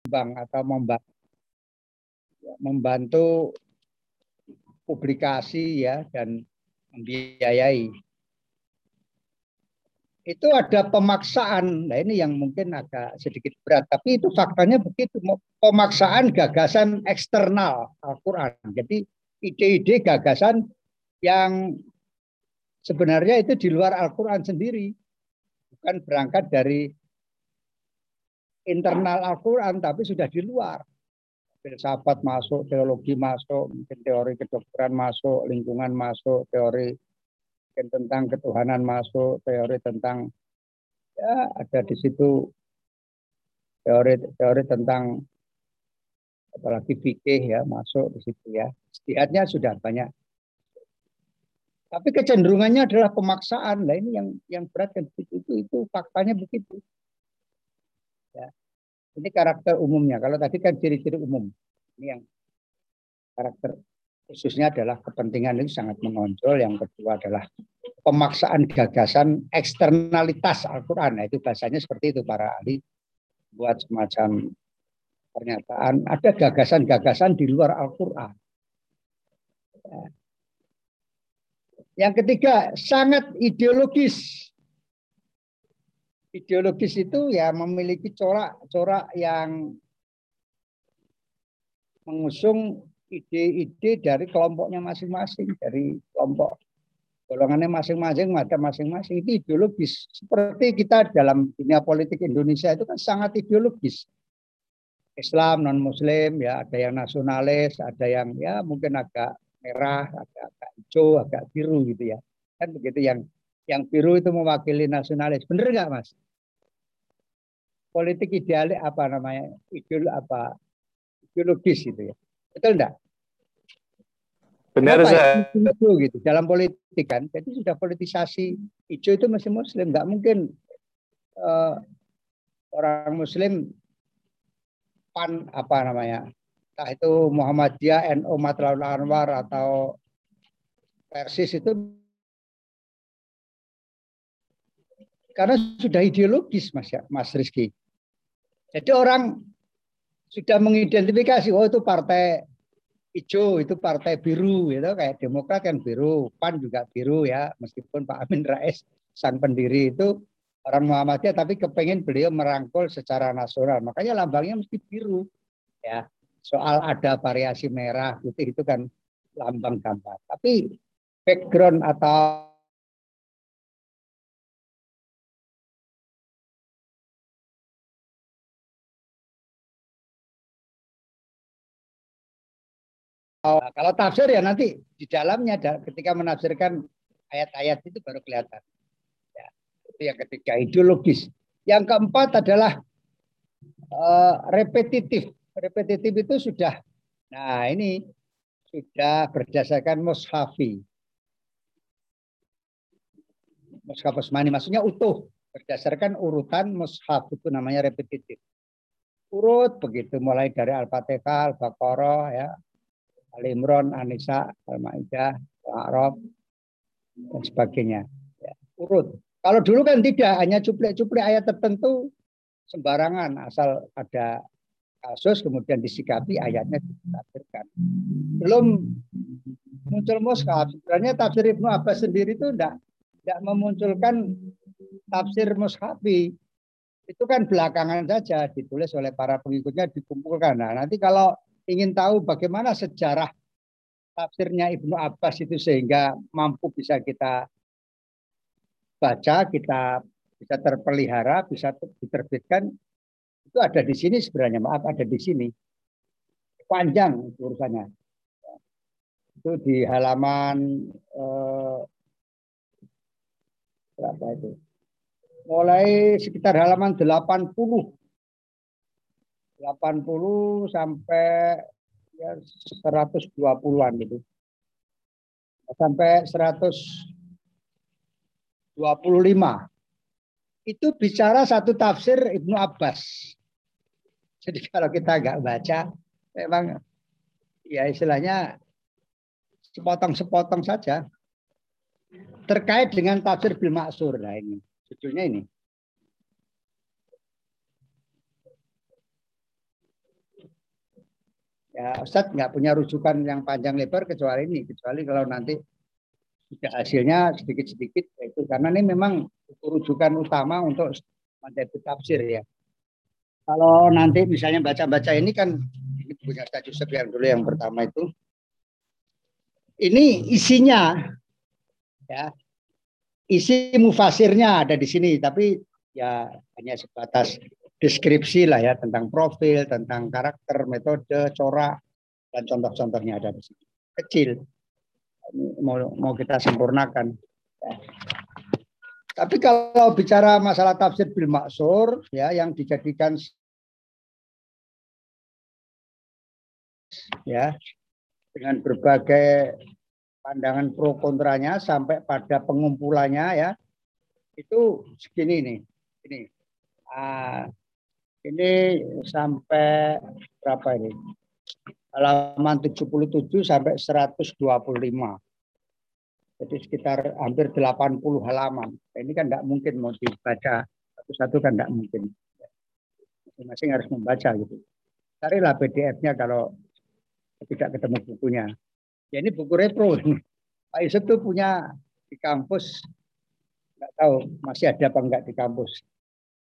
menyumbang atau membantu, membantu publikasi ya dan membiayai. Itu ada pemaksaan. Nah ini yang mungkin agak sedikit berat, tapi itu faktanya begitu. Pemaksaan gagasan eksternal Al-Quran. Jadi ide-ide gagasan yang sebenarnya itu di luar Al-Quran sendiri. Bukan berangkat dari internal Al-Quran, tapi sudah di luar. Filsafat masuk, teologi masuk, mungkin teori kedokteran masuk, lingkungan masuk, teori mungkin tentang ketuhanan masuk, teori tentang ya ada di situ teori teori tentang apalagi fikih ya masuk di situ ya. Istihadnya sudah banyak. Tapi kecenderungannya adalah pemaksaan. Lah ini yang yang berat kan itu itu, itu faktanya begitu. Ya. Ini karakter umumnya. Kalau tadi kan ciri-ciri umum. Ini yang karakter khususnya adalah kepentingan itu sangat menonjol. Yang kedua adalah pemaksaan gagasan eksternalitas Al-Quran. Nah, itu bahasanya seperti itu para ahli buat semacam pernyataan. Ada gagasan-gagasan di luar Al-Quran. Ya. Yang ketiga, sangat ideologis ideologis itu ya memiliki corak-corak yang mengusung ide-ide dari kelompoknya masing-masing, dari kelompok golongannya masing-masing, mata masing-masing itu ideologis. Seperti kita dalam dunia politik Indonesia itu kan sangat ideologis. Islam non Muslim ya ada yang nasionalis, ada yang ya mungkin agak merah, agak, agak hijau, agak biru gitu ya. Kan begitu yang yang biru itu mewakili nasionalis. Benar nggak mas? Politik idealis apa namanya? Ideol apa? Ideologis itu ya. Betul enggak? Benar saya. Itu gitu dalam politik kan. Jadi sudah politisasi hijau itu masih muslim. Nggak mungkin uh, orang muslim pan apa namanya? Entah itu Muhammadiyah, NU Matlul Anwar atau Persis itu Karena sudah ideologis Mas ya, Mas Rizky. Jadi orang sudah mengidentifikasi, oh itu partai hijau, itu partai biru, gitu kayak Demokrat kan biru, PAN juga biru ya, meskipun Pak Amin Rais sang pendiri itu orang Muhammadiyah, tapi kepengen beliau merangkul secara nasional, makanya lambangnya mesti biru, ya. Soal ada variasi merah, putih itu kan lambang gambar. Tapi background atau Oh, kalau tafsir ya nanti di dalamnya ketika menafsirkan ayat-ayat itu baru kelihatan. Ya, itu yang ketiga ideologis. Yang keempat adalah uh, repetitif. Repetitif itu sudah. Nah ini sudah berdasarkan mushafi. Mushaf Usmani maksudnya utuh berdasarkan urutan mushaf itu namanya repetitif. Urut begitu mulai dari Al-Fatihah, Al-Baqarah ya, Ali Imran, Anisa, Al-Ma'idah, Al-A'raf, dan sebagainya. Ya, urut. Kalau dulu kan tidak, hanya cuplik-cuplik ayat tertentu sembarangan, asal ada kasus kemudian disikapi ayatnya ditafsirkan. Belum muncul mushaf. Sebenarnya tafsir Ibnu Abbas sendiri itu tidak tidak memunculkan tafsir mushafi. Itu kan belakangan saja ditulis oleh para pengikutnya dikumpulkan. Nah, nanti kalau ingin tahu bagaimana sejarah tafsirnya Ibnu Abbas itu sehingga mampu bisa kita baca, kita bisa terpelihara, bisa diterbitkan, itu ada di sini sebenarnya, maaf ada di sini. Panjang urusannya. Itu di halaman eh, berapa itu? Mulai sekitar halaman 80 80 sampai ya 120-an gitu. Sampai 125. Itu bicara satu tafsir Ibnu Abbas. Jadi kalau kita nggak baca, memang ya istilahnya sepotong-sepotong saja. Terkait dengan tafsir bil maksur. Nah ini, judulnya ini. Ya, Ustadz nggak punya rujukan yang panjang lebar kecuali ini, kecuali kalau nanti sudah hasilnya sedikit-sedikit itu karena ini memang rujukan utama untuk materi tafsir ya. Kalau nanti misalnya baca-baca ini kan ini punya Ustadz Yusuf yang dulu yang pertama itu. Ini isinya ya. Isi mufasirnya ada di sini tapi ya hanya sebatas deskripsi lah ya tentang profil, tentang karakter, metode, corak, dan contoh-contohnya ada di sini. Kecil, mau, mau kita sempurnakan. Tapi kalau bicara masalah tafsir bil maksur, ya yang dijadikan ya dengan berbagai pandangan pro kontranya sampai pada pengumpulannya ya itu segini nih ini ah, ini sampai berapa ini? Halaman 77 sampai 125. Jadi sekitar hampir 80 halaman. Ini kan tidak mungkin mau dibaca satu-satu kan tidak mungkin. Masing-masing harus membaca gitu. Carilah PDF-nya kalau tidak ketemu bukunya. Ya ini buku repro. Pak Yusuf tuh punya di kampus. Nggak tahu masih ada apa enggak di kampus.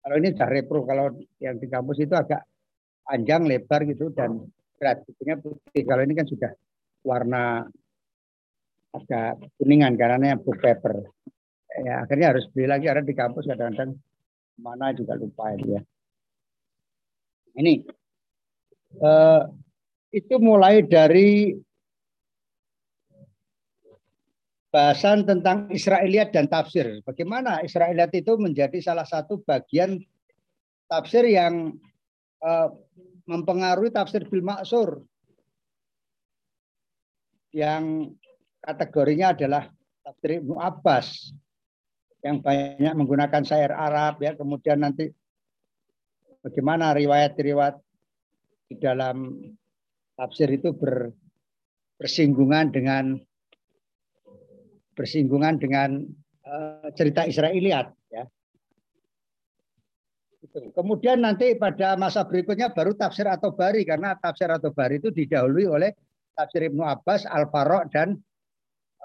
Kalau ini sudah repro, kalau yang di kampus itu agak panjang, lebar gitu dan berat. Bukunya putih. Kalau ini kan sudah warna agak kuningan karena yang book paper. Ya, akhirnya harus beli lagi karena di kampus kadang-kadang mana juga lupa ya. Ini eh, itu mulai dari bahasan tentang Israeliat dan tafsir. Bagaimana Israeliat itu menjadi salah satu bagian tafsir yang uh, mempengaruhi tafsir bil maksur yang kategorinya adalah tafsir Ibnu Abbas yang banyak menggunakan syair Arab ya kemudian nanti bagaimana riwayat-riwayat di dalam tafsir itu ber, bersinggungan dengan bersinggungan dengan uh, cerita Israeliat ya. Kemudian nanti pada masa berikutnya baru tafsir atau bari karena tafsir atau bari itu didahului oleh tafsir Ibnu Abbas, Al Farok dan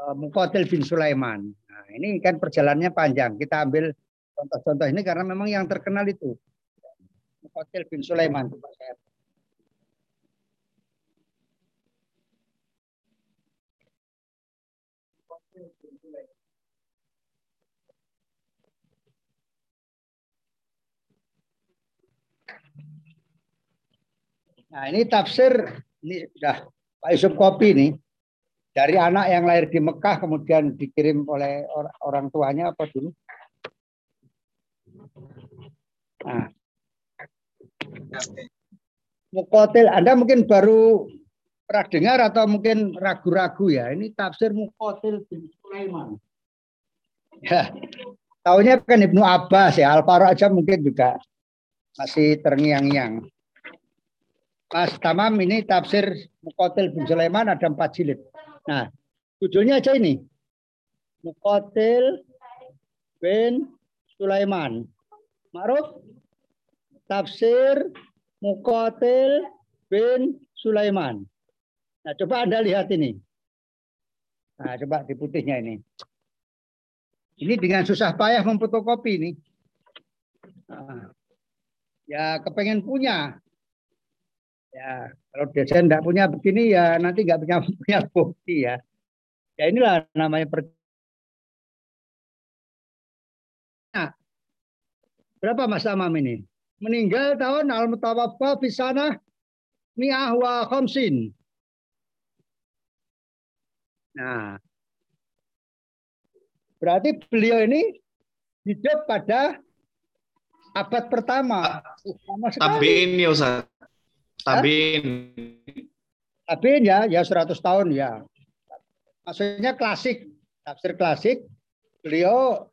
uh, Muqatil bin Sulaiman. Nah, ini kan perjalanannya panjang. Kita ambil contoh-contoh ini karena memang yang terkenal itu Muqatil bin Sulaiman. Saya Nah ini tafsir ini sudah Pak Yusuf Kopi nih dari anak yang lahir di Mekah kemudian dikirim oleh orang tuanya apa dulu? Nah. Mukotil, Anda mungkin baru pernah dengar atau mungkin ragu-ragu ya. Ini tafsir Mukotil bin Sulaiman. Ya, tahunya kan Ibnu Abbas ya, al aja mungkin juga masih terngiang-ngiang. Mas Tamam ini tafsir Mukotil bin Sulaiman ada empat jilid. Nah, judulnya aja ini. Mukotil bin Sulaiman. Ma'ruf? Tafsir Mukotil bin Sulaiman. Nah, coba Anda lihat ini. Nah, coba di putihnya ini. Ini dengan susah payah memfotokopi ini. Nah, ya kepengen punya Ya, kalau desain tidak punya begini ya nanti nggak punya punya bukti ya. Ya inilah namanya per... Nah, berapa Mas Amam ini? Meninggal tahun al-mutawaffa fi sana mi'ah wa khamsin. Nah, berarti beliau ini hidup pada abad pertama. Tapi ini Ustaz. Tabin. Tabin ya, ya 100 tahun ya. Maksudnya klasik, tafsir klasik. Beliau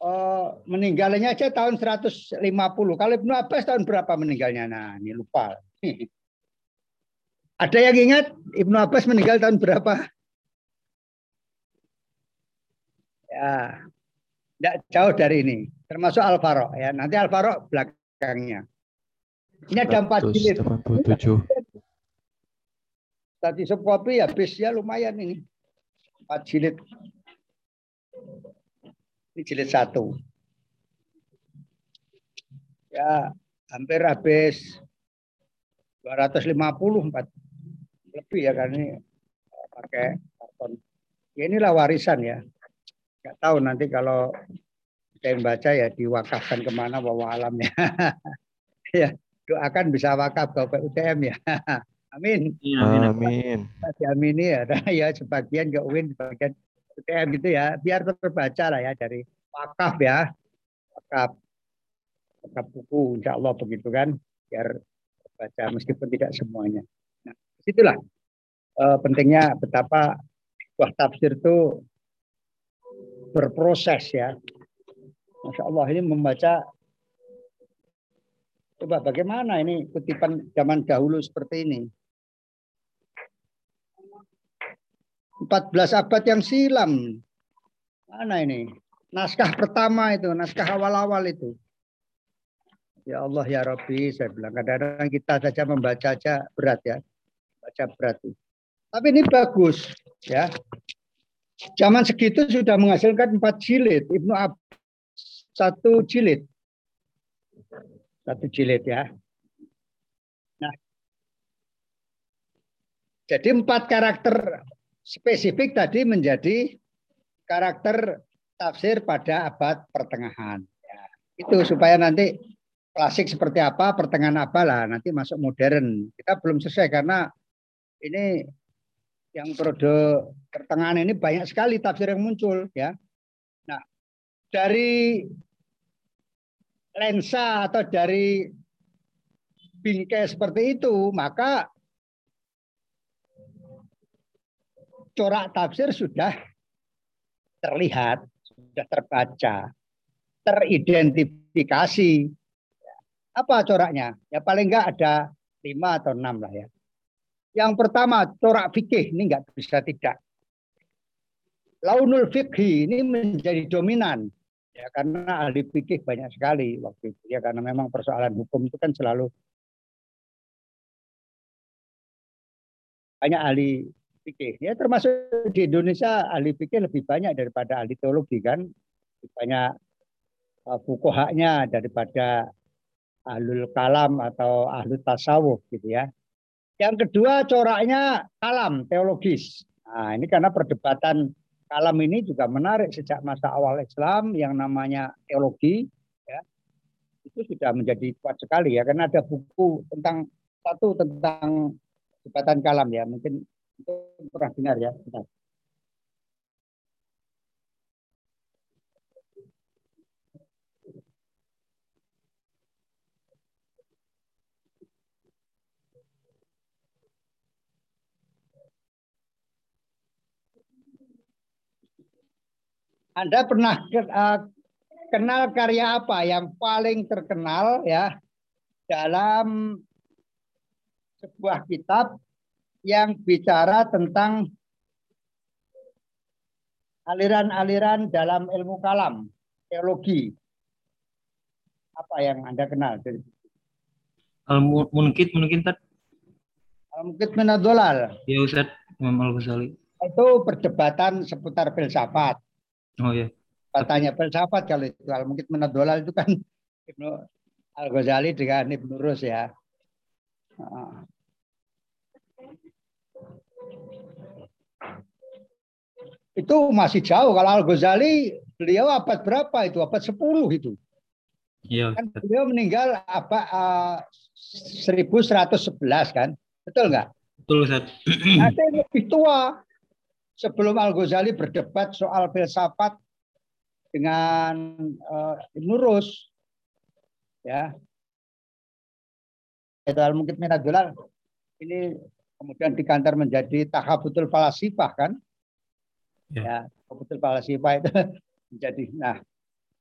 uh, meninggalnya aja tahun 150. Kalau Ibnu Abbas tahun berapa meninggalnya? Nah, ini lupa. Ada yang ingat Ibnu Abbas meninggal tahun berapa? Ya, tidak jauh dari ini. Termasuk Al Farouk ya. Nanti Al Farouk belakangnya. Ini ada empat jilid. Tadi sop kopi habis ya lumayan ini. Empat jilid. Ini jilid satu. Ya, hampir habis 250 empat lebih ya kan ini pakai karton. Ya, inilah warisan ya. Nggak tahu nanti kalau saya baca ya diwakafkan ke mana bawa alamnya. ya doakan bisa wakaf ke UTM ya. Amin. Iya, Amin. Amin. Diamini ya. ya sebagian ke UIN, sebagian UTM gitu ya. Biar terbaca lah ya dari wakaf ya. Wakaf. Wakaf buku insya Allah begitu kan. Biar terbaca meskipun tidak semuanya. Nah, di situlah eh, pentingnya betapa buah tafsir itu berproses ya. Masya Allah ini membaca Coba bagaimana ini kutipan zaman dahulu seperti ini. 14 abad yang silam. Mana ini? Naskah pertama itu, naskah awal-awal itu. Ya Allah ya Rabbi, saya bilang kadang-kadang kita saja membaca aja berat ya. Baca berat. Tapi ini bagus ya. Zaman segitu sudah menghasilkan empat jilid. Ibnu Ab satu jilid. Satu jilid ya. Nah, jadi empat karakter spesifik tadi menjadi karakter tafsir pada abad pertengahan. Ya, itu supaya nanti klasik seperti apa, pertengahan apa lah, nanti masuk modern. Kita belum selesai karena ini yang periode pertengahan ini banyak sekali tafsir yang muncul ya. Nah, dari lensa atau dari bingkai seperti itu, maka corak tafsir sudah terlihat, sudah terbaca, teridentifikasi. Apa coraknya? Ya paling enggak ada lima atau enam lah ya. Yang pertama corak fikih ini enggak bisa tidak. Launul fikih ini menjadi dominan ya karena ahli fikih banyak sekali waktu itu ya karena memang persoalan hukum itu kan selalu banyak ahli fikih. Ya termasuk di Indonesia ahli fikih lebih banyak daripada ahli teologi kan? Banyak uh, fukohaknya daripada ahlul kalam atau ahli tasawuf gitu ya. Yang kedua coraknya kalam teologis. Nah ini karena perdebatan kalam ini juga menarik sejak masa awal Islam yang namanya teologi ya. Itu sudah menjadi kuat sekali ya. Karena ada buku tentang satu tentang jabatan kalam ya. Mungkin pernah dengar ya. Bentar. Anda pernah uh, kenal karya apa yang paling terkenal ya dalam sebuah kitab yang bicara tentang aliran-aliran dalam ilmu kalam, teologi. Apa yang Anda kenal? Al-Munkit mungkin tad. Al-Munkit Minadolal. Ya Ustaz, Imam Al-Ghazali. Itu perdebatan seputar filsafat. Oh ya. Katanya filsafat kalau itu Al-Munkit Minadolal itu kan Ibnu Al-Ghazali dengan Ibnu Rus ya. itu masih jauh. Kalau Al Ghazali beliau abad berapa itu? Abad 10 itu. Iya. Kan beliau meninggal apa uh, 1111 kan? Betul nggak? Betul Ustaz. Ada yang lebih tua. Sebelum Al Ghazali berdebat soal filsafat dengan uh, Ibn Rus, ya, itu al mungkin minadulal ini kemudian dikantar menjadi tahabutul falasifah kan? Ya. ya betul falsafah itu menjadi nah.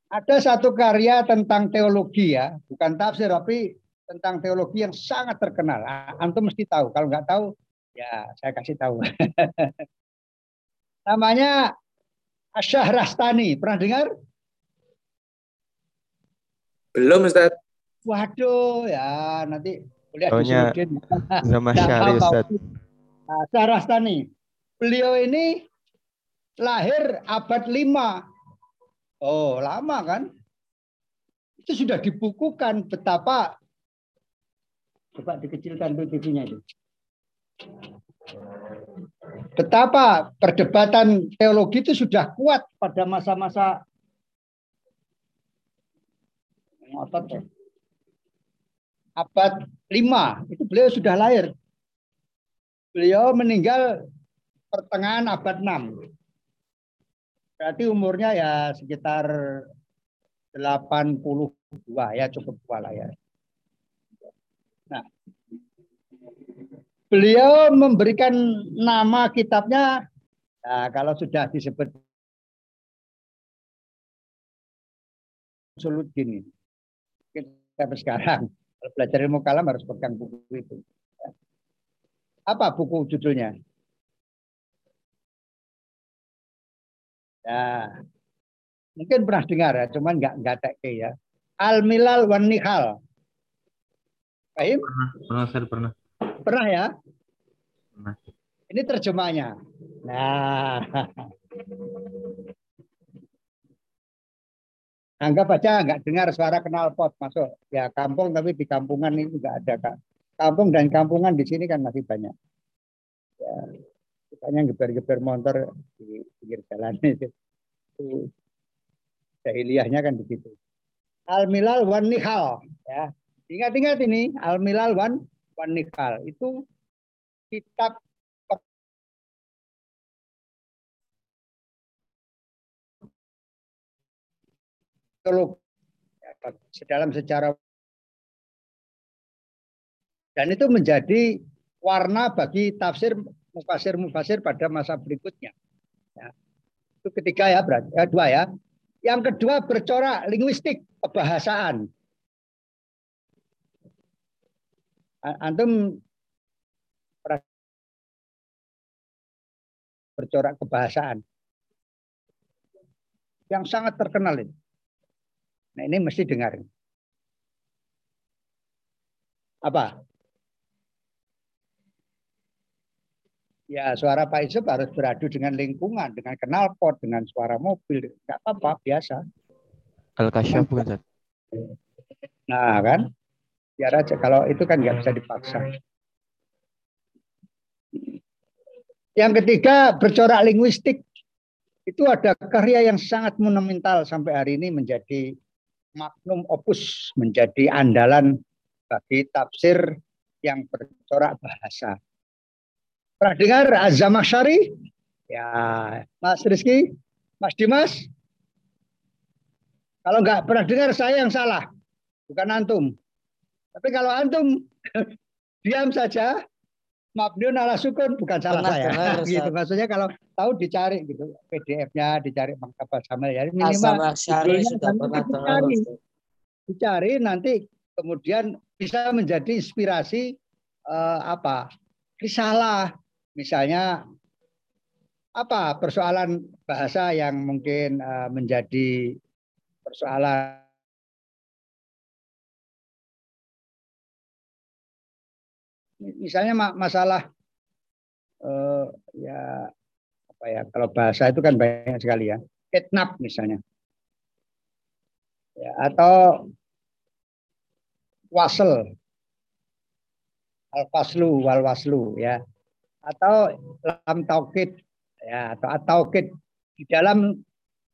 Ada satu karya tentang teologi ya. Bukan tafsir tapi tentang teologi yang sangat terkenal. Antum mesti tahu. Kalau nggak tahu ya saya kasih tahu namanya Asyah Rastani pernah dengar belum Ustaz waduh ya nanti kuliah di Taunya Nggak Syari tahu. Ustaz. Nah, Sarastani. Beliau ini lahir abad 5. Oh, lama kan? Itu sudah dibukukan betapa Coba dikecilkan tuh TV-nya itu. Betapa perdebatan teologi itu sudah kuat pada masa-masa. Abad 5 itu beliau sudah lahir. Beliau meninggal pertengahan abad 6. Berarti umurnya ya sekitar 82 ya cukup tua lah ya. Nah, beliau memberikan nama kitabnya, nah, kalau sudah disebut sulut gini. Sampai sekarang, kalau belajar ilmu kalam harus pegang buku itu. Apa buku judulnya? Ya, mungkin pernah dengar ya, cuman nggak nggak ya. Al Milal wan Nihal Fahim? Pernah, pernah, pernah. Pernah ya? Ini terjemahnya. Nah. Anggap aja nggak dengar suara kenal pot masuk. Ya kampung tapi di kampungan ini nggak ada kak. Kampung dan kampungan di sini kan masih banyak. Ya, banyak geber-geber motor di pinggir jalan itu. jahiliyahnya kan begitu. Al milal wan nihal ya Ingat-ingat ini Al-Milal Wan Wan Nikal itu kitab dalam sejarah dan itu menjadi warna bagi tafsir mufasir-mufasir pada masa berikutnya. Ya. Itu ketiga ya, berarti ya, dua ya. Yang kedua bercorak linguistik kebahasaan. antum bercorak kebahasaan yang sangat terkenal ini. Nah ini mesti dengar. Apa? Ya suara Pak Isep harus beradu dengan lingkungan, dengan knalpot, dengan suara mobil. Enggak apa-apa, biasa. Al-Kasyaf bukan, Nah kan, biar aja kalau itu kan nggak bisa dipaksa yang ketiga bercorak linguistik itu ada karya yang sangat monumental sampai hari ini menjadi magnum opus menjadi andalan bagi tafsir yang bercorak bahasa. Pernah dengar Azamasyari? Ya, Mas Rizky, Mas Dimas? Kalau nggak pernah dengar saya yang salah, bukan antum. Tapi kalau antum diam saja, mabniun ala sukun bukan salah Pernah saya. Dengar, gitu maksudnya kalau tahu dicari gitu PDF-nya, dicari maktabah sama ya minimal Syari sudah pernah dicari. dicari nanti kemudian bisa menjadi inspirasi uh, apa? Risalah misalnya apa persoalan bahasa yang mungkin uh, menjadi persoalan misalnya masalah uh, ya apa ya kalau bahasa itu kan banyak sekali ya etnap misalnya. Ya atau wasel al faslu wal waslu ya. Atau lam taukid ya atau taukid di dalam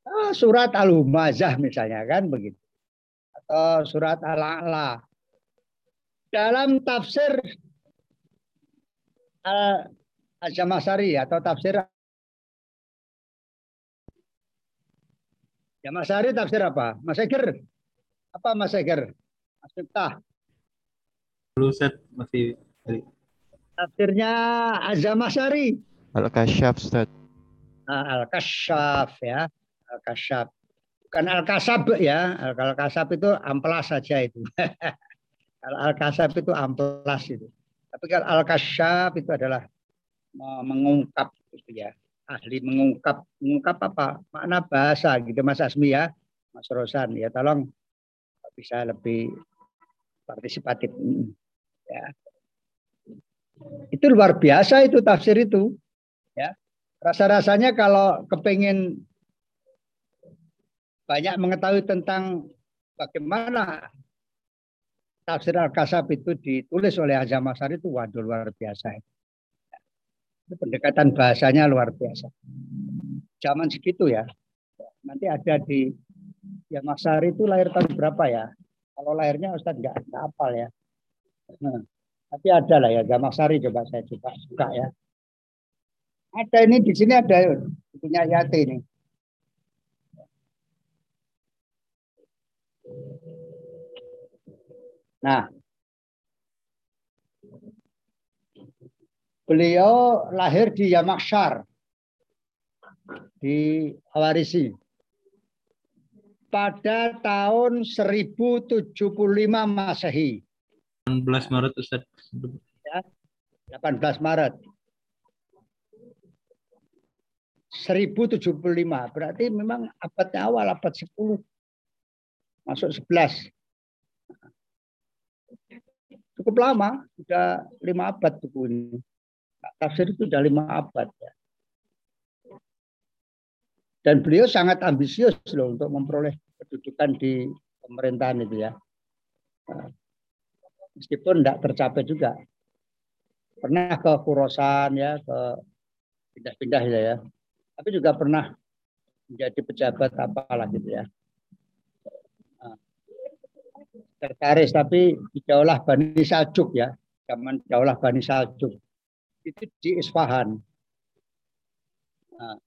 ah, surat al humazah misalnya kan begitu. Atau surat al a'la dalam tafsir Al-Jamasari atau tafsir Jamasari tafsir apa? Mas Eger. Apa Mas Eger? Mas Miftah. Luset masih Tafsirnya Azamasari. Al-Kasyaf, Ustaz. Nah, Al-Kasyaf ya. Al-Kasyaf. Bukan Al-Kasab ya. Al-Kasab itu amplas saja itu. Al-Kasab itu amplas itu. Tapi kalau al-kasyaf itu adalah mengungkap gitu ya. Ahli mengungkap mengungkap apa? Makna bahasa gitu Mas Asmi ya. Mas Rosan ya tolong bisa lebih partisipatif ya. Itu luar biasa itu tafsir itu. Ya. Rasa-rasanya kalau kepingin banyak mengetahui tentang bagaimana tafsir Al-Kasab itu ditulis oleh Azam Asari itu waduh luar biasa. Itu pendekatan bahasanya luar biasa. Zaman segitu ya. Nanti ada di ya Masari itu lahir tahun berapa ya? Kalau lahirnya Ustaz nggak hafal ya. Nah, tapi ada lah ya Sari coba saya coba suka ya. Ada ini di sini ada punya Yati ini. Nah, beliau lahir di Yamakshar di Awarisi pada tahun 1075 Masehi. 18 Maret Ustaz. Ya, 18 Maret. 1075 berarti memang abadnya awal abad 10 masuk 11 cukup lama sudah lima abad buku ini tafsir itu sudah lima abad ya. Dan beliau sangat ambisius loh untuk memperoleh kedudukan di pemerintahan itu ya. Meskipun tidak tercapai juga. Pernah ke Kurosan ya ke pindah-pindah ya, ya. Tapi juga pernah menjadi pejabat apalah gitu ya nah, tertaris tapi Daulah Bani Saljuk ya. Zaman Daulah Bani Saljuk. Itu di Isfahan. Nah,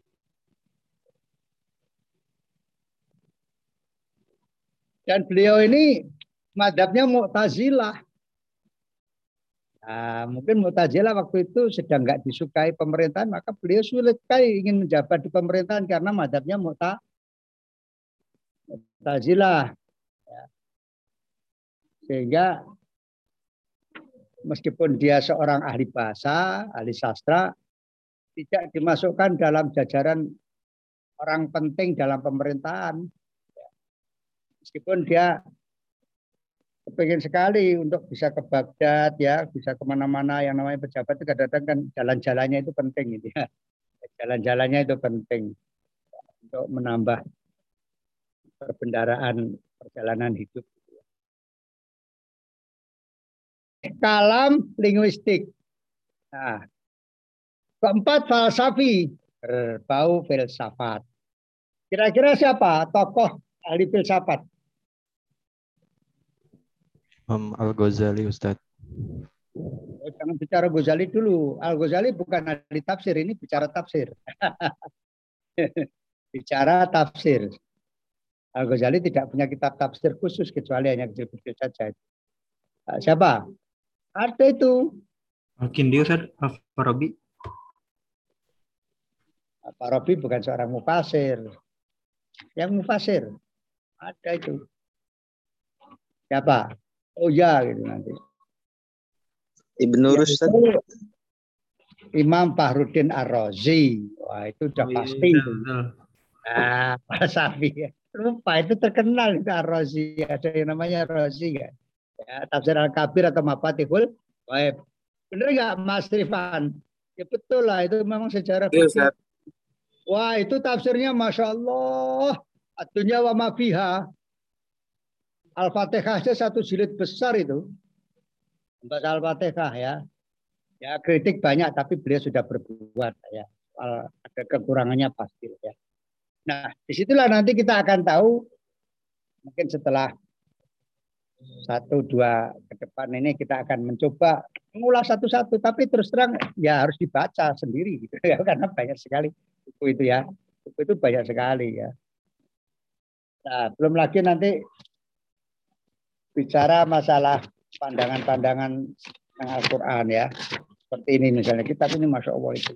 dan beliau ini madhabnya Mu'tazilah. Nah, mungkin Mu'tazilah waktu itu sedang nggak disukai pemerintahan, maka beliau sulit sekali ingin menjabat di pemerintahan karena madhabnya Mu'ta, Mu'tazilah. Sehingga meskipun dia seorang ahli bahasa, ahli sastra, tidak dimasukkan dalam jajaran orang penting dalam pemerintahan. Meskipun dia pengen sekali untuk bisa ke Baghdad ya, bisa ke mana-mana yang namanya pejabat itu kadang-kadang kan jalan-jalannya itu penting gitu ya. Jalan-jalannya itu penting untuk menambah perbendaraan perjalanan hidup. Kalam linguistik. Nah, keempat falsafi berbau filsafat. Kira-kira siapa tokoh ahli filsafat? Imam Al-Ghazali Ustaz. Oh, jangan bicara Ghazali dulu. Al-Ghazali bukan ahli tafsir, ini bicara tafsir. bicara tafsir. Al-Ghazali tidak punya kitab tafsir khusus kecuali hanya kecil-kecil saja. Nah, siapa? Ada itu. Mungkin dia Ustaz Farabi. Farabi bukan seorang mufasir. Yang mufasir. Ada itu. Siapa? oh ya gitu nanti. Ibnu Rushd. Imam Fahrudin Ar-Razi. Wah, itu udah Wih, pasti itu. betul. Nah, Pak Safi ya. Lupa itu terkenal itu Ar-Razi. Ada yang namanya Ar-Razi kan. Ya, tafsir Al-Kabir atau Mafatihul Waib. Bener nggak Mas Rifan? Ya betul lah, itu memang sejarah. Ustaz. Wah, itu tafsirnya Masya Allah. Atunya wa mafiha. Al-Fatihah aja satu jilid besar itu. Membaca Al-Fatihah ya. Ya kritik banyak tapi beliau sudah berbuat ya. Soal ada kekurangannya pasti ya. Nah, di situlah nanti kita akan tahu mungkin setelah satu dua ke depan ini kita akan mencoba mengulas satu-satu tapi terus terang ya harus dibaca sendiri gitu ya karena banyak sekali buku itu ya. Buku itu banyak sekali ya. Nah belum lagi nanti bicara masalah pandangan-pandangan tentang Al-Quran ya. Seperti ini misalnya kitab ini masya Allah itu.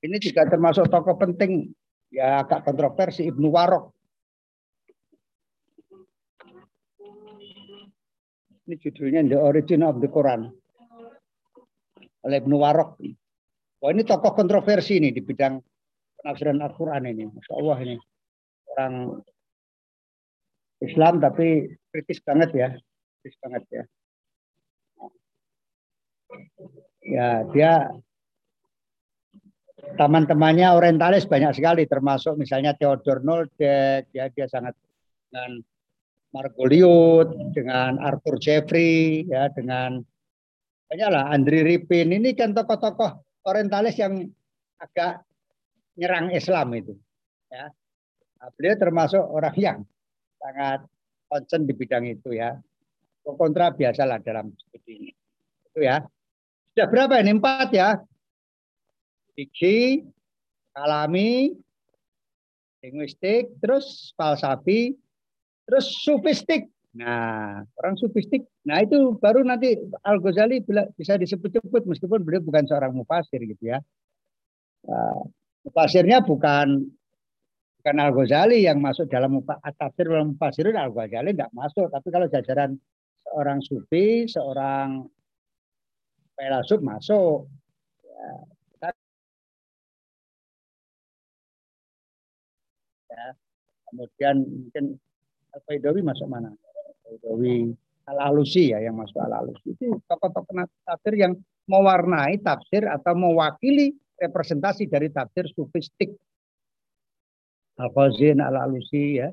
Ini juga termasuk tokoh penting ya agak kontroversi Ibnu Warok Ini judulnya The Origin of the Quran oleh Ibnu Warok. Wah ini tokoh kontroversi nih di bidang penafsiran Al-Quran ini. Masya Allah ini. Orang Islam tapi kritis banget ya. Kritis banget ya. Ya Ya, dia teman-temannya orientalis banyak sekali termasuk misalnya Theodor Noldek ya dia sangat dengan Margoliouth dengan Arthur Jeffrey ya dengan banyaklah Andri Ripin. Ini kan tokoh-tokoh orientalis yang agak nyerang Islam itu ya. Nah, beliau termasuk orang yang sangat concern di bidang itu ya. Kontra biasalah dalam studi ini itu ya. Sudah berapa ini? Empat ya. Fikih, kalami, linguistik, terus falsafi, terus sufistik. Nah, orang sufistik. Nah, itu baru nanti Al-Ghazali bisa disebut-sebut meskipun beliau bukan seorang mufasir gitu ya. Uh, mufasirnya bukan bukan Al-Ghazali yang masuk dalam tafsir dalam mufasirun Al-Ghazali enggak masuk, tapi kalau jajaran seorang sufi, seorang filsuf masuk. Ya, ya. Kemudian mungkin Al-Faidawi masuk mana? Al-Faidawi Al-Alusi ya yang masuk Al-Alusi. Itu tokoh-tokoh tafsir yang mewarnai tafsir atau mewakili representasi dari tafsir sufistik. Al-Khazin, Al-Alusi ya.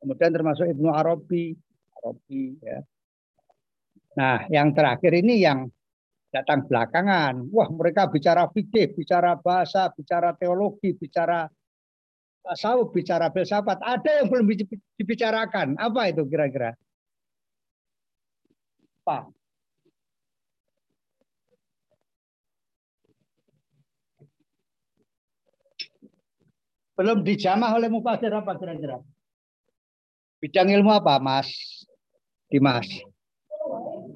Kemudian termasuk Ibnu Arabi, Arabi ya. Nah, yang terakhir ini yang datang belakangan. Wah, mereka bicara fikih, bicara bahasa, bicara teologi, bicara tasawuf, bicara filsafat, ada yang belum dibicarakan. Apa itu kira-kira? Apa? Belum dijamah oleh mufasir apa kira-kira? Bidang ilmu apa, Mas Dimas?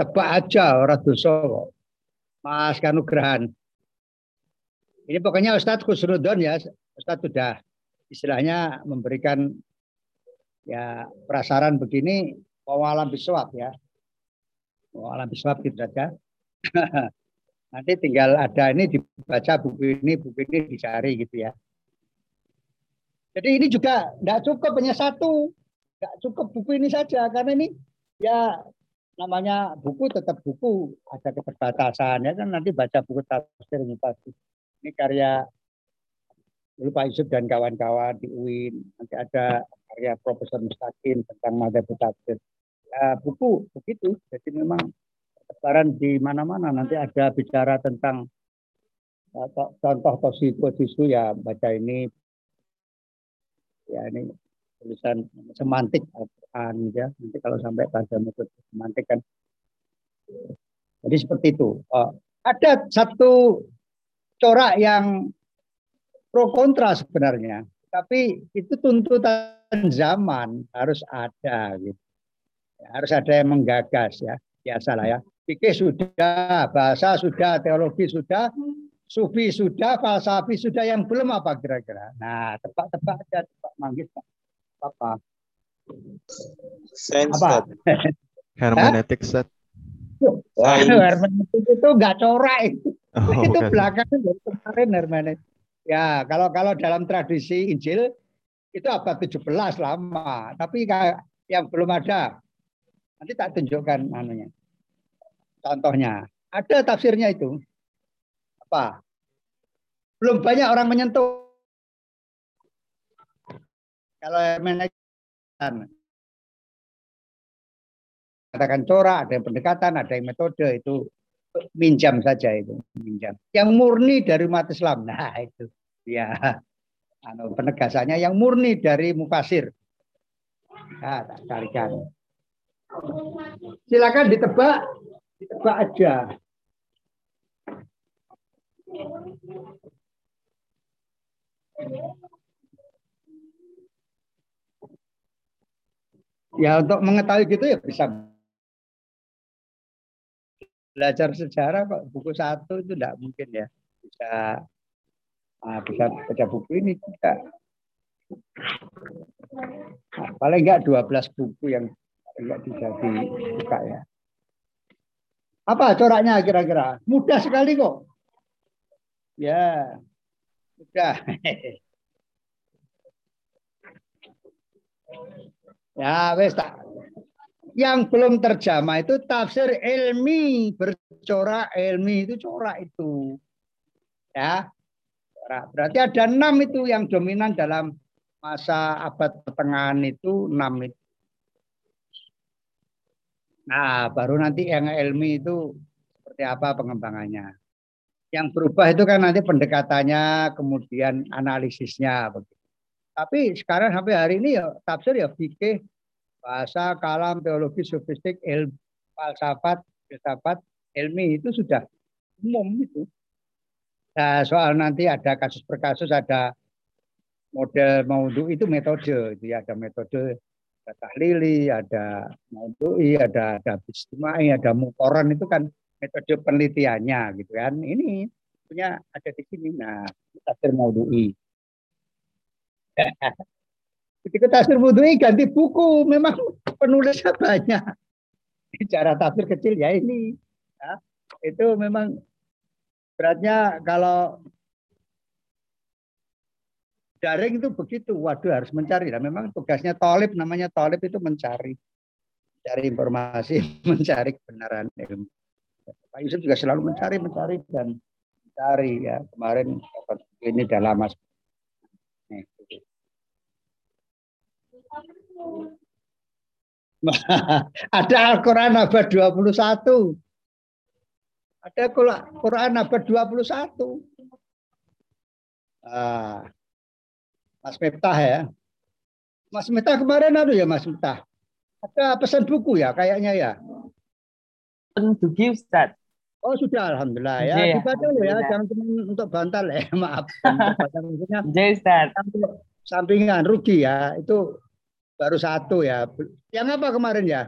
Tebak aja orang dosa Mas Kanugrahan. Ini pokoknya Ustadz Khusnudon ya, Ustadz sudah istilahnya memberikan ya prasaran begini wawalam biswab ya. Wawalam biswab gitu saja. Nanti tinggal ada ini dibaca buku ini, buku ini dicari gitu ya. Jadi ini juga tidak cukup hanya satu, tidak cukup buku ini saja karena ini ya namanya buku tetap buku ada keterbatasan ya kan nanti baca buku tafsir ini pasti ini karya dulu Pak Yusuf dan kawan-kawan di UIN nanti ada karya Profesor Mustaqim tentang madhab tafsir ya, buku begitu. Jadi memang sebaran di mana-mana. Nanti ada bicara tentang ya, contoh positif ya baca ini. Ya ini tulisan semantik Al-Quran ya. Nanti kalau sampai pada metode semantik kan. Jadi seperti itu. Oh, ada satu corak yang pro kontra sebenarnya. Tapi itu tuntutan zaman harus ada gitu. Ya, harus ada yang menggagas ya. Biasalah ya. Fikih sudah, bahasa sudah, teologi sudah, sufi sudah, falsafi sudah, yang belum apa kira-kira? Nah, tebak-tebak aja, tebak manggis apa? Apa? Hermeneutik set. hermeneutik itu enggak corak itu. Oh, itu bukan. belakangan dari kemarin hermeneutik. Ya, kalau kalau dalam tradisi Injil itu abad 17 lama, tapi yang belum ada. Nanti tak tunjukkan anunya. Contohnya, ada tafsirnya itu. Apa? Belum banyak orang menyentuh. Kalau hermeneutik katakan corak, ada yang pendekatan, ada yang metode itu minjam saja itu minjam. Yang murni dari umat Islam. Nah itu ya anu penegasannya yang murni dari mufasir. Nah, tak carikan. Silakan ditebak ditebak aja. Ya untuk mengetahui gitu ya bisa belajar sejarah kok buku satu itu tidak mungkin ya. Bisa ah, bisa baca buku ini tidak nah, paling enggak 12 buku yang enggak bisa dibuka ya. Apa coraknya kira-kira? Mudah sekali kok. Ya mudah. Ya wes tak yang belum terjamah itu tafsir ilmi bercorak ilmi itu corak itu. Ya. Corak. berarti ada enam itu yang dominan dalam masa abad pertengahan itu enam itu. Nah baru nanti yang ilmi itu seperti apa pengembangannya. Yang berubah itu kan nanti pendekatannya kemudian analisisnya begitu. Tapi sekarang sampai hari ini ya tafsir ya fikih bahasa, kalam, teologi, sofistik, ilmu, falsafat, filsafat, ilmi itu sudah umum itu. Nah, soal nanti ada kasus per kasus, ada model maudhu itu metode, itu ya ada metode ada tahlili, ada maudhu'i, ada ada bistimai, ada mukoran itu kan metode penelitiannya gitu kan. Ini punya ada di sini. Nah, tafsir maudhu'i. Ketika tafsir Mudui ganti buku, memang penulisnya banyak. Cara tafsir kecil ya ini. Ya, itu memang beratnya kalau daring itu begitu. Waduh harus mencari. Nah, memang tugasnya tolip, namanya tolip itu mencari. Cari informasi, mencari kebenaran ilmu. Pak Yusuf juga selalu mencari, mencari dan mencari ya. Kemarin ini udah lama Ada Al-Quran abad 21. Ada Quran abad 21. Ah, Mas Miftah ya. Mas Miftah kemarin ada ya Mas Miftah. Ada pesan buku ya kayaknya ya. Pesan buku Ustaz. Oh sudah Alhamdulillah ya. Iya, Dibaca loh ya, jangan cuma untuk bantal ya. Maaf. Iya Ustaz. Sampingan rugi ya. Itu Baru satu ya. Yang apa kemarin ya?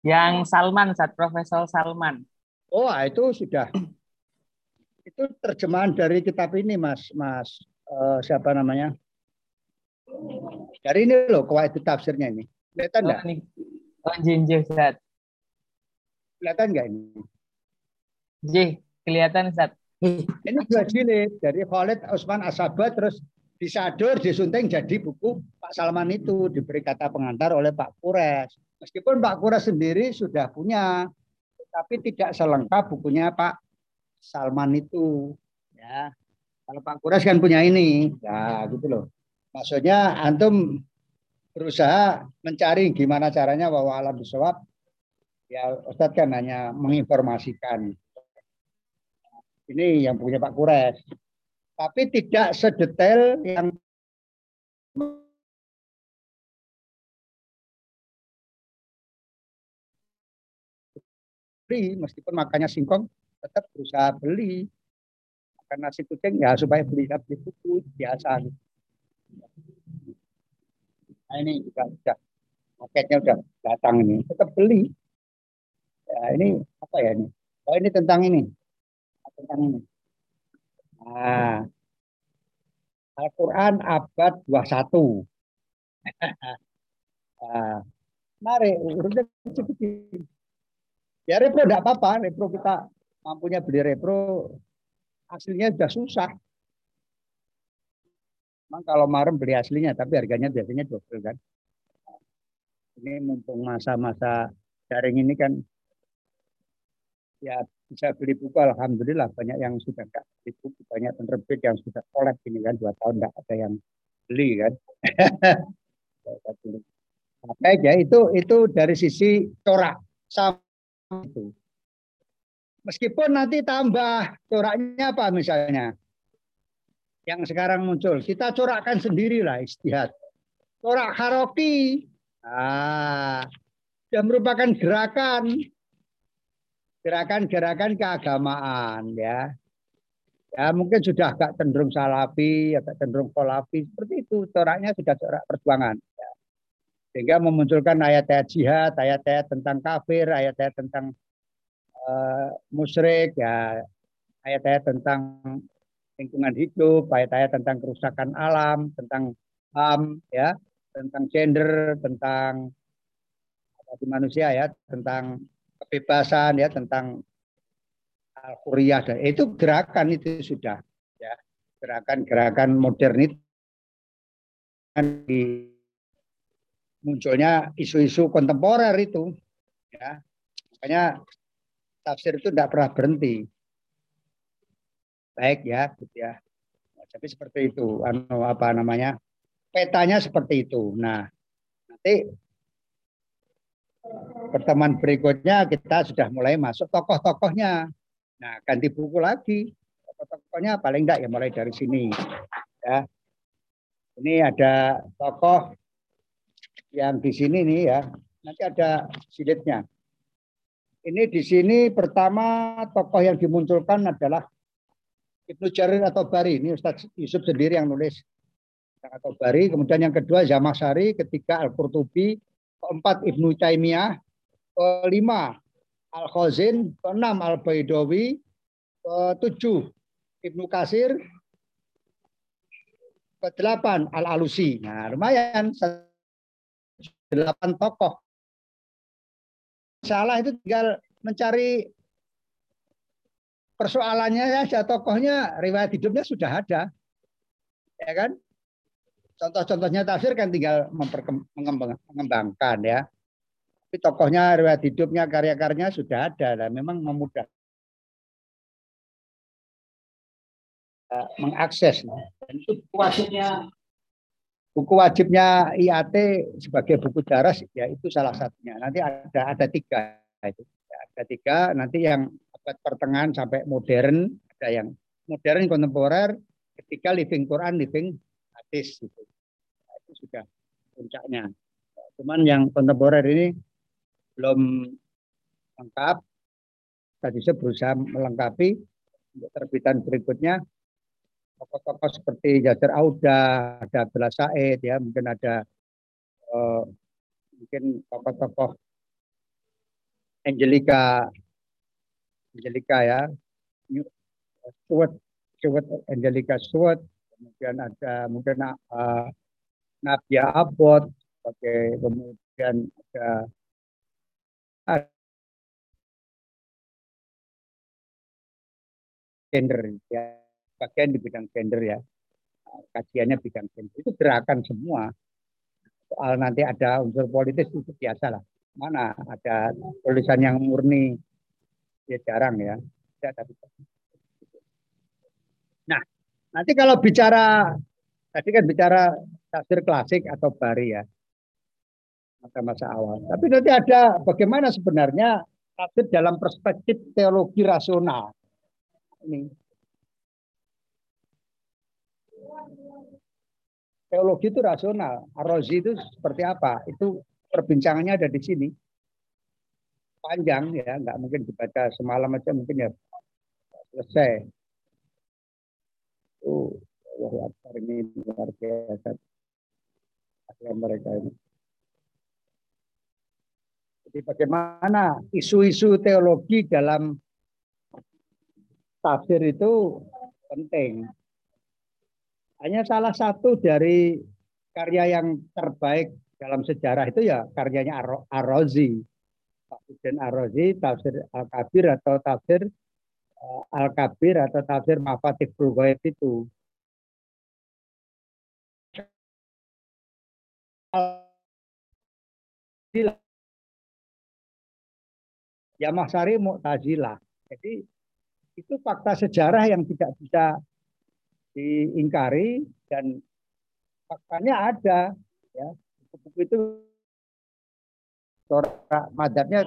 Yang Salman, saat Profesor Salman. Oh, ah, itu sudah. Itu terjemahan dari kitab ini, Mas. Mas uh, siapa namanya? Dari ini loh, itu tafsirnya ini. Kelihatan enggak? Oh, oh jinjih, Ustaz. Kelihatan enggak ini? Jih, kelihatan, Ustaz. Ini dua jilid dari Khalid Usman Asabat terus disadur, disunting jadi buku Pak Salman itu diberi kata pengantar oleh Pak Kures. Meskipun Pak Kures sendiri sudah punya, tapi tidak selengkap bukunya Pak Salman itu. Ya, kalau Pak Kures kan punya ini, ya gitu loh. Maksudnya antum berusaha mencari gimana caranya bahwa alam bisawab ya Ustadz kan hanya menginformasikan. Ini yang punya Pak Kures tapi tidak sedetail yang beli. Meskipun makannya singkong tetap berusaha beli. Makan nasi kucing ya supaya beli beli buku biasa. Nah ini juga sudah paketnya sudah datang ini tetap beli. Ya ini apa ya ini? Oh ini tentang ini. Tentang ini Nah, Al-Quran abad 21. nah, mari. Ya repro enggak apa-apa, repro kita mampunya beli repro aslinya sudah susah. Memang kalau marem beli aslinya, tapi harganya biasanya double kan. Ini mumpung masa-masa daring ini kan ya bisa beli buku alhamdulillah banyak yang sudah enggak beli buku banyak penerbit yang sudah kolek ini kan dua tahun enggak ada yang beli kan. Apa aja itu itu dari sisi corak sama itu. Meskipun nanti tambah coraknya apa misalnya yang sekarang muncul kita corakkan sendirilah istihad corak haroki ah yang merupakan gerakan gerakan-gerakan keagamaan ya. Ya mungkin sudah agak cenderung salafi, agak cenderung kolafi seperti itu. Coraknya sudah corak perjuangan. Ya. Sehingga memunculkan ayat-ayat jihad, ayat-ayat tentang kafir, ayat-ayat tentang uh, musyrik, ya, ayat-ayat tentang lingkungan hidup, ayat-ayat tentang kerusakan alam, tentang ham, ya, tentang gender, tentang manusia ya, tentang kebebasan ya tentang dan itu gerakan itu sudah ya gerakan-gerakan modern itu di munculnya isu-isu kontemporer itu Ya. Makanya tafsir itu tidak pernah berhenti. Baik ya, gitu ya. Jadi seperti itu, anu apa namanya? Petanya seperti itu. Nah, nanti pertemuan berikutnya kita sudah mulai masuk tokoh-tokohnya. Nah, ganti buku lagi. Tokoh-tokohnya paling enggak ya mulai dari sini. Ya. Ini ada tokoh yang di sini nih ya. Nanti ada silitnya. Ini di sini pertama tokoh yang dimunculkan adalah Ibnu Jarir atau Bari. Ini Ustadz Yusuf sendiri yang nulis atau Bari. Kemudian yang kedua Zamasari, ketiga Al-Qurtubi, keempat Ibnu Taimiyah, kelima Al-Khazin, keenam Al-Baidawi, ketujuh Ibnu Kasir, ke-8 Al-Alusi. Nah, lumayan delapan tokoh. Salah itu tinggal mencari persoalannya ya tokohnya riwayat hidupnya sudah ada. Ya kan? Contoh-contohnya tafsir kan tinggal mengembangkan ya. Tapi tokohnya riwayat hidupnya karya-karyanya sudah ada dan memang memudahkan mengakses. Dan itu buku wajibnya buku wajibnya IAT sebagai buku daras ya itu salah satunya. Nanti ada ada tiga itu. Ada tiga. Nanti yang abad pertengahan sampai modern ada yang modern kontemporer. Ketika living Quran, living hadis itu. Itu sudah puncaknya. Cuman yang kontemporer ini belum lengkap. Tadi saya berusaha melengkapi untuk terbitan berikutnya tokoh-tokoh seperti Jajar Auda, ada Abdullah Said, ya mungkin ada uh, mungkin tokoh-tokoh Angelica, Angelica ya, Stuart, Stuart Angelica Stuart, kemudian ada mungkin uh, Nadia Abot, sebagai kemudian ada gender ya bagian di bidang gender ya. Kajiannya bidang gender. Itu gerakan semua. Soal nanti ada unsur politis itu biasa lah. Mana ada tulisan yang murni ya jarang ya. Ya tapi nah nanti kalau bicara tadi kan bicara tafsir klasik atau bari ya masa-masa awal tapi nanti ada bagaimana sebenarnya tafsir dalam perspektif teologi rasional ini teologi itu rasional. Arozi itu seperti apa? Itu perbincangannya ada di sini. Panjang ya, nggak mungkin dibaca semalam aja mungkin ya selesai. Wah, ini luar biasa. mereka ini. Jadi bagaimana isu-isu teologi dalam tafsir itu penting. Hanya salah satu dari karya yang terbaik dalam sejarah itu ya karyanya Ar-Razi. Pak Hussein Ar-Razi, tafsir Al-Kabir atau tafsir uh, Al-Kabir atau tafsir Mafatih Bulgoyet itu. Ya Mahsari Mu'tazilah. Jadi itu fakta sejarah yang tidak bisa diingkari dan faktanya ada ya buku-buku itu corak madhabnya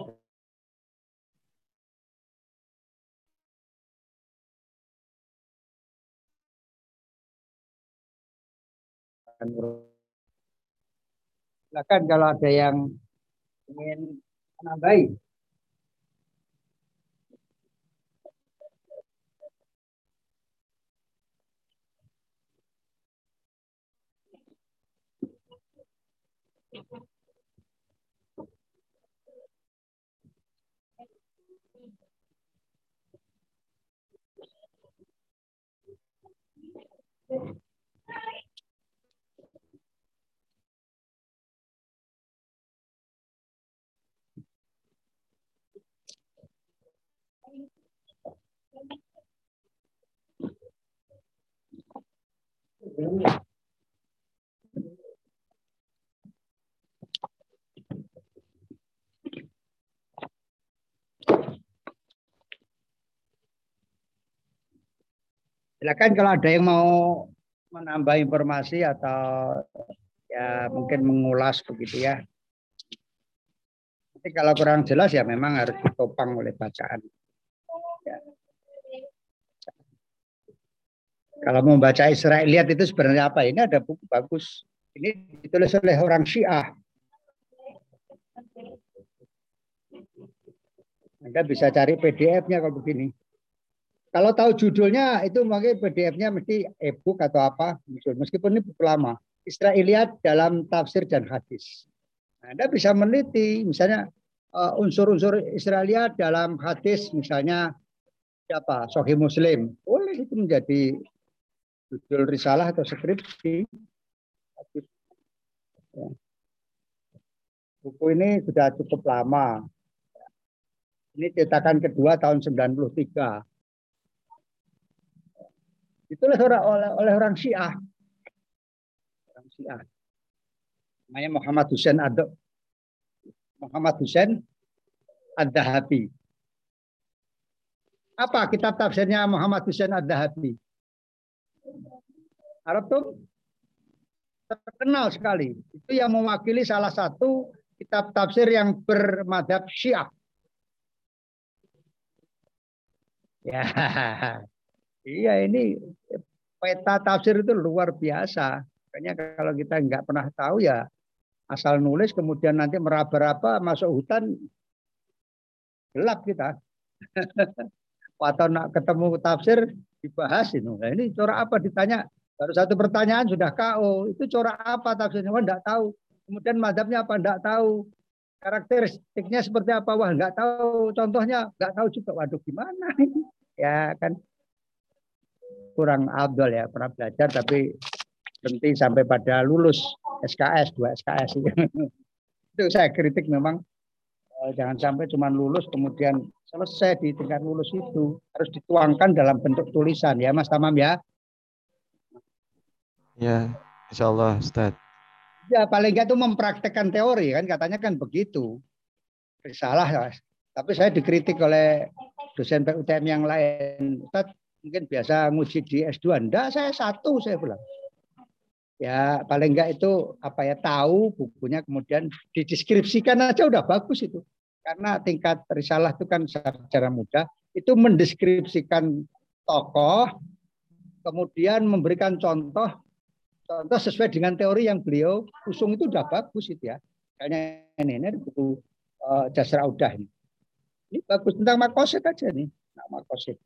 silakan kalau ada yang ingin menambahi Silakan kalau ada yang mau menambah informasi atau ya mungkin mengulas begitu ya. Tapi kalau kurang jelas ya memang harus ditopang oleh bacaan. Ya. Kalau mau baca Israeliat itu sebenarnya apa? Ini ada buku bagus. Ini ditulis oleh orang Syiah. Anda bisa cari PDF-nya kalau begini. Kalau tahu judulnya itu mungkin PDF-nya mesti e-book atau apa meskipun ini buku lama. Israeliat dalam tafsir dan hadis. Nah, Anda bisa meneliti misalnya uh, unsur-unsur Israeliat dalam hadis misalnya siapa? Sahih Muslim. Boleh itu menjadi judul risalah atau skripsi. Ya. Buku ini sudah cukup lama. Ini cetakan kedua tahun 93 Oleh, oleh, oleh orang Syiah. Orang Syiah. Namanya Muhammad Hussein Ad Muhammad Hussein Ad-Dahabi. Apa kitab tafsirnya Muhammad Hussein Ad-Dahabi? Arab tuh terkenal sekali. Itu yang mewakili salah satu kitab tafsir yang bermadhab Syiah. Ya, Iya ini peta tafsir itu luar biasa. Makanya kalau kita nggak pernah tahu ya asal nulis kemudian nanti meraba-raba masuk hutan gelap kita. Atau nak ketemu tafsir dibahas ini. Nah, ini corak apa ditanya baru satu pertanyaan sudah KO. Itu corak apa tafsirnya? Wah enggak tahu. Kemudian madhabnya apa enggak tahu. Karakteristiknya seperti apa? Wah enggak tahu. Contohnya enggak tahu juga. Waduh gimana ini? Ya kan kurang abdul ya pernah belajar tapi berhenti sampai pada lulus SKS dua SKS itu saya kritik memang eh, jangan sampai cuma lulus kemudian selesai di tingkat lulus itu harus dituangkan dalam bentuk tulisan ya Mas Tamam ya. Ya Insya Allah Ustaz. Ya paling nggak itu mempraktekkan teori kan katanya kan begitu. Salah tapi saya dikritik oleh dosen PUTM yang lain. Ustaz mungkin biasa nguji di S2. Enggak, saya satu saya bilang. Ya paling enggak itu apa ya tahu bukunya kemudian dideskripsikan aja udah bagus itu. Karena tingkat risalah itu kan secara mudah itu mendeskripsikan tokoh kemudian memberikan contoh contoh sesuai dengan teori yang beliau usung itu udah bagus itu ya. Kayaknya ini, ini buku uh, Jasra Udah ini. Ini bagus tentang makosid aja nih. Nah, makosid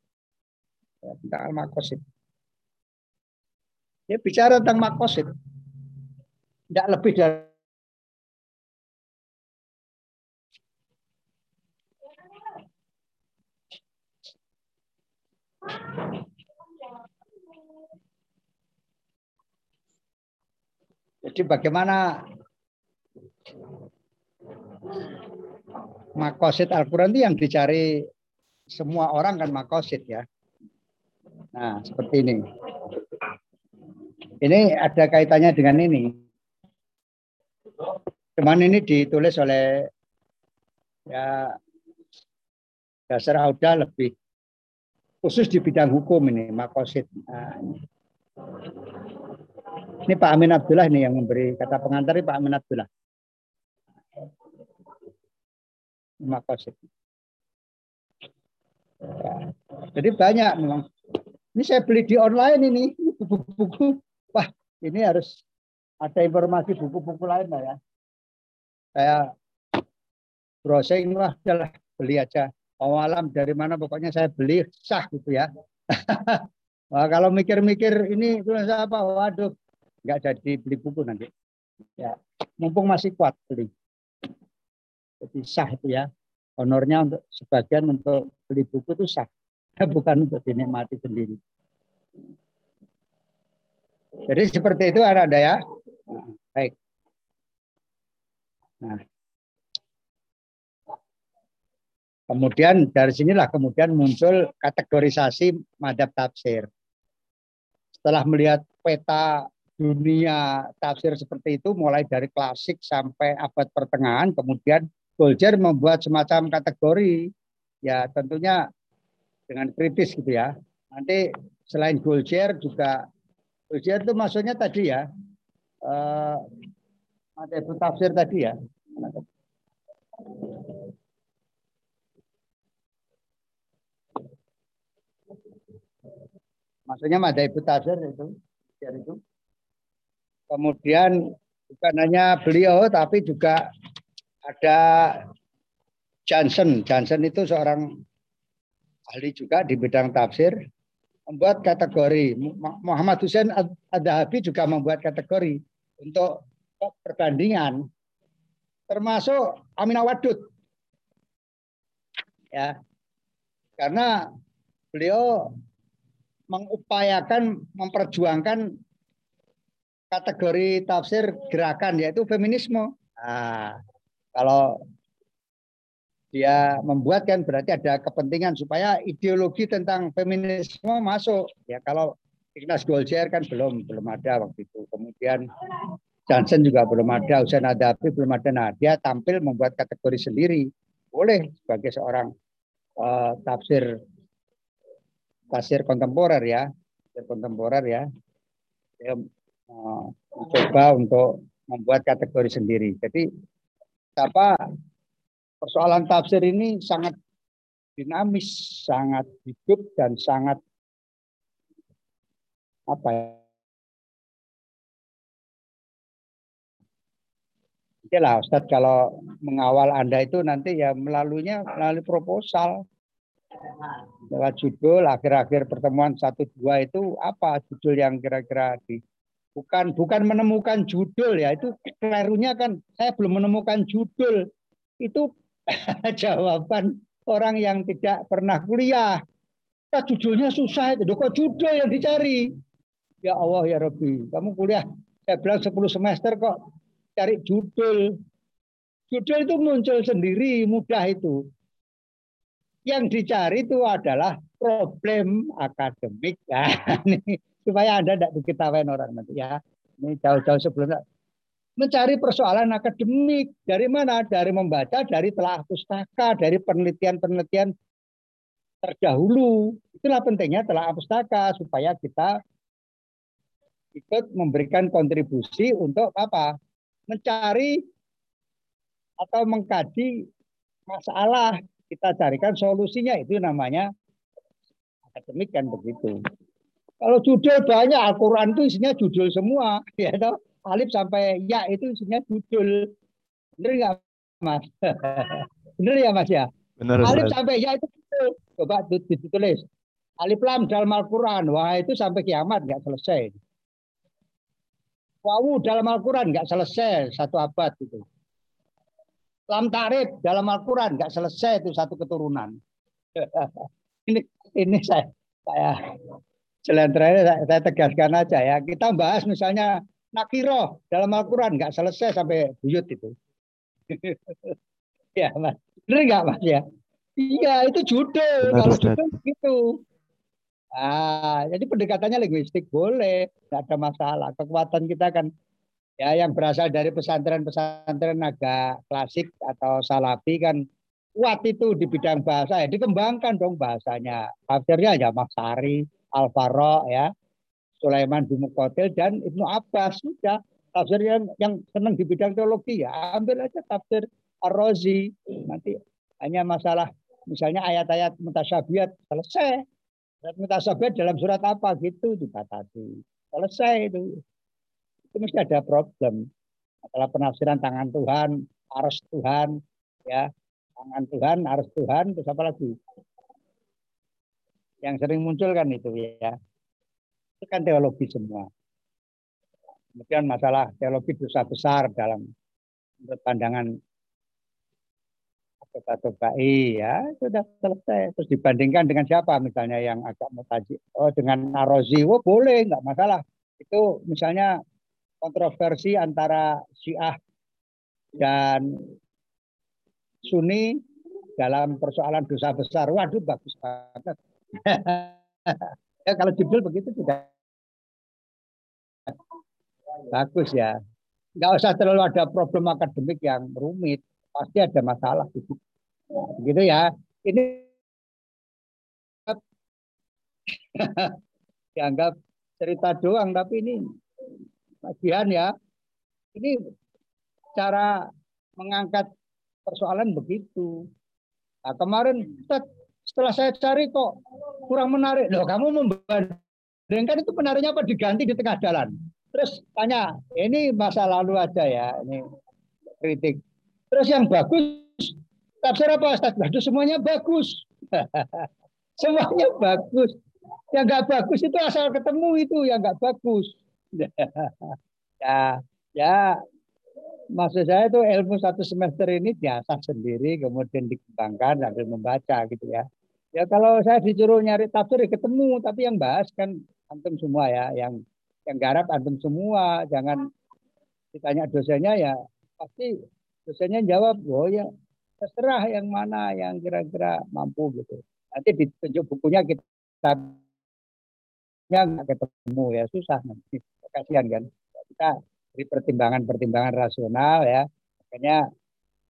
tentang al makosid. Dia bicara tentang makosid. Tidak lebih dari Jadi bagaimana makosid Al-Quran itu yang dicari semua orang kan makosid ya. Nah, seperti ini. Ini ada kaitannya dengan ini. Cuman ini ditulis oleh ya dasar Auda lebih khusus di bidang hukum ini, makosid. Nah, ini. Pak Amin Abdullah ini yang memberi kata pengantar ini Pak Amin Abdullah. Makosid. Ya. Jadi banyak memang ini saya beli di online ini, buku-buku. Wah, ini harus ada informasi buku-buku lain lah ya. Saya browsing lah, jalan beli aja. Mau dari mana pokoknya saya beli sah gitu ya. Wah, kalau mikir-mikir ini tulis apa, waduh, nggak jadi beli buku nanti. Ya, mumpung masih kuat beli. Jadi sah itu ya. Honornya untuk sebagian untuk beli buku itu sah. Bukan untuk dinikmati sendiri. Jadi seperti itu ada ya. Nah, baik. Nah. Kemudian dari sinilah kemudian muncul kategorisasi madhab tafsir. Setelah melihat peta dunia tafsir seperti itu mulai dari klasik sampai abad pertengahan, kemudian Golger membuat semacam kategori ya tentunya dengan kritis gitu ya. Nanti selain Golcher juga Golcher itu maksudnya tadi ya eh, ada itu tafsir tadi ya. Maksudnya ada ibu tafsir itu, itu. Kemudian bukan hanya beliau tapi juga ada Johnson. Johnson itu seorang ahli juga di bidang tafsir membuat kategori. Muhammad Hussein Ad-Dahabi juga membuat kategori untuk perbandingan termasuk Aminah Wadud. Ya. Karena beliau mengupayakan memperjuangkan kategori tafsir gerakan yaitu feminisme. Nah, kalau dia membuat kan berarti ada kepentingan supaya ideologi tentang feminisme masuk. Ya kalau Ignas Golcer kan belum belum ada waktu itu. Kemudian Johnson juga belum ada, Usain Adapi belum ada. Nah, dia tampil membuat kategori sendiri. Boleh sebagai seorang uh, tafsir tafsir kontemporer ya, tafsir kontemporer ya. Dia uh, mencoba untuk membuat kategori sendiri. Jadi apa persoalan tafsir ini sangat dinamis, sangat hidup dan sangat apa ya? Oke lah Ustadz kalau mengawal Anda itu nanti ya melaluinya melalui proposal. Lewat judul akhir-akhir pertemuan satu dua itu apa judul yang kira-kira di bukan bukan menemukan judul ya itu kelirunya kan saya belum menemukan judul itu jawaban orang yang tidak pernah kuliah. Nah, judulnya susah itu. Kok judul yang dicari? Ya Allah ya Rabbi. Kamu kuliah saya bilang 10 semester kok cari judul. Judul itu muncul sendiri mudah itu. Yang dicari itu adalah problem akademik. Nah, supaya Anda tidak diketahui orang nanti ya. Ini jauh-jauh sebelumnya mencari persoalan akademik dari mana? Dari membaca, dari telah pustaka, dari penelitian-penelitian terdahulu. Itulah pentingnya telah pustaka supaya kita ikut memberikan kontribusi untuk apa? Mencari atau mengkaji masalah kita carikan solusinya itu namanya akademik kan begitu. Kalau judul banyak Al-Quran itu isinya judul semua, ya toh. Alif sampai ya itu isinya judul. Bener nggak Mas? Bener ya Mas ya? Benar. Alif sampai ya itu judul. Coba ditulis. Alif lam dalam Al-Quran. Wah itu sampai kiamat nggak selesai. Wawu dalam Al-Quran nggak selesai satu abad itu. Lam tarif dalam Al-Quran nggak selesai itu satu keturunan. ini ini saya saya Jalan terakhir saya tegaskan aja ya. Kita bahas misalnya nakiro dalam Al-Quran nggak selesai sampai buyut itu. ya mas, benar nggak mas ya? Iya itu judul kalau judul gitu. Ah, jadi pendekatannya linguistik boleh, nggak ada masalah. Kekuatan kita kan ya yang berasal dari pesantren-pesantren agak klasik atau salafi kan kuat itu di bidang bahasa ya dikembangkan dong bahasanya. Tafsirnya ya Mas Sari, Al-Faro ya, Sulaiman bin Muqatil dan Ibnu Abbas. Sudah tafsir yang, yang senang di bidang teologi ya. Ambil aja tafsir Ar-Razi. Nanti hanya masalah misalnya ayat-ayat mutasyabihat selesai. Ayat mutasyabihat dalam surat apa? Gitu dibatasi. Selesai itu. Itu mesti ada problem. Masalah penafsiran tangan Tuhan arus Tuhan ya. Tangan Tuhan arus Tuhan terus apa lagi? Yang sering muncul kan itu ya. Itu kan teologi semua. Kemudian masalah teologi dosa besar dalam menurut pandangan atau Bai ya sudah selesai. Terus dibandingkan dengan siapa misalnya yang agak mutaji? Oh dengan Arozi oh boleh nggak masalah. Itu misalnya kontroversi antara Syiah dan Sunni dalam persoalan dosa besar. Waduh bagus banget. Ya kalau judul begitu juga bagus ya. Nggak usah terlalu ada problem akademik yang rumit. Pasti ada masalah. Begitu ya. Ini dianggap cerita doang, tapi ini bagian ya. Ini cara mengangkat persoalan begitu. Nah, kemarin setelah saya cari kok kurang menarik. Loh, kamu membandingkan itu menariknya apa diganti di tengah jalan. Terus tanya, ini masa lalu aja ya, ini kritik. Terus yang bagus, tafsir apa Ustaz? Waduh, semuanya bagus. semuanya bagus. Yang nggak bagus itu asal ketemu itu yang nggak bagus. ya, ya maksud saya itu ilmu satu semester ini biasa sendiri kemudian dikembangkan sambil membaca gitu ya. Ya kalau saya disuruh nyari tafsir ya ketemu tapi yang bahas kan antum semua ya yang yang garap antum semua jangan ditanya dosennya ya pasti dosennya jawab oh ya terserah yang mana yang kira-kira mampu gitu. Nanti ditunjuk bukunya kita nggak ketemu ya susah nanti kasihan kan kita dari pertimbangan-pertimbangan rasional ya. Makanya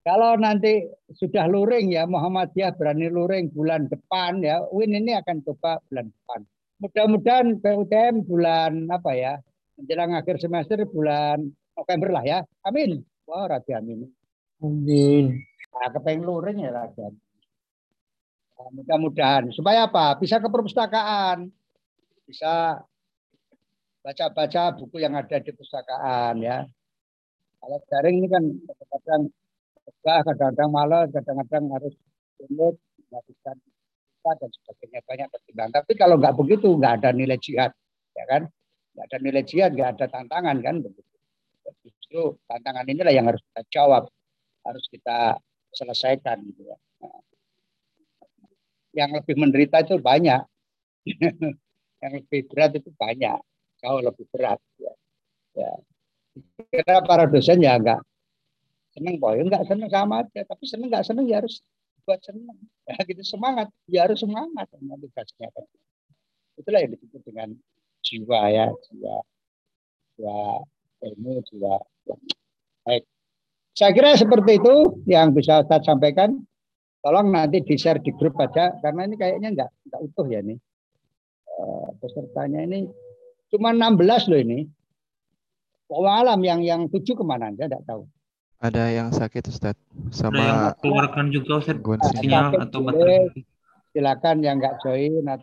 kalau nanti sudah luring ya Muhammadiyah berani luring bulan depan ya, Win ini akan coba bulan depan. Mudah-mudahan PUTM bulan apa ya, menjelang akhir semester bulan November lah ya. Amin. Wah, Raja amin. Amin. Nah, kepengen luring ya Raja. Nah, mudah-mudahan supaya apa? Bisa ke perpustakaan, bisa baca-baca buku yang ada di pustakaan ya. Kalau daring ini kan kadang-kadang kadang-kadang malas, kadang-kadang harus sulit, melakukan dan sebagainya banyak pertimbangan. Tapi kalau nggak begitu, nggak ada nilai jihad, ya kan? Nggak ada nilai jihad, nggak ada tantangan kan begitu. Justru tantangan inilah yang harus kita jawab, harus kita selesaikan gitu ya. Nah, yang lebih menderita itu banyak, yang lebih berat itu banyak jauh lebih berat. Ya. ya. Kira para dosen ya enggak seneng boy, enggak seneng sama aja, tapi seneng enggak seneng ya harus buat seneng. Ya gitu semangat, ya harus semangat nanti tugasnya kan. Itulah yang disebut dengan jiwa ya, jiwa, jiwa ilmu, jiwa. Baik. Saya kira seperti itu yang bisa saya sampaikan. Tolong nanti di-share di grup aja karena ini kayaknya enggak enggak utuh ya nih. Uh, pesertanya ini Cuma 16 loh ini. Alam yang yang tujuh ke mana? Saya tidak tahu. Ada yang sakit Ustaz. Sama Ada yang keluarkan juga Ustaz sinyal atau baterai. Silakan yang nggak join atau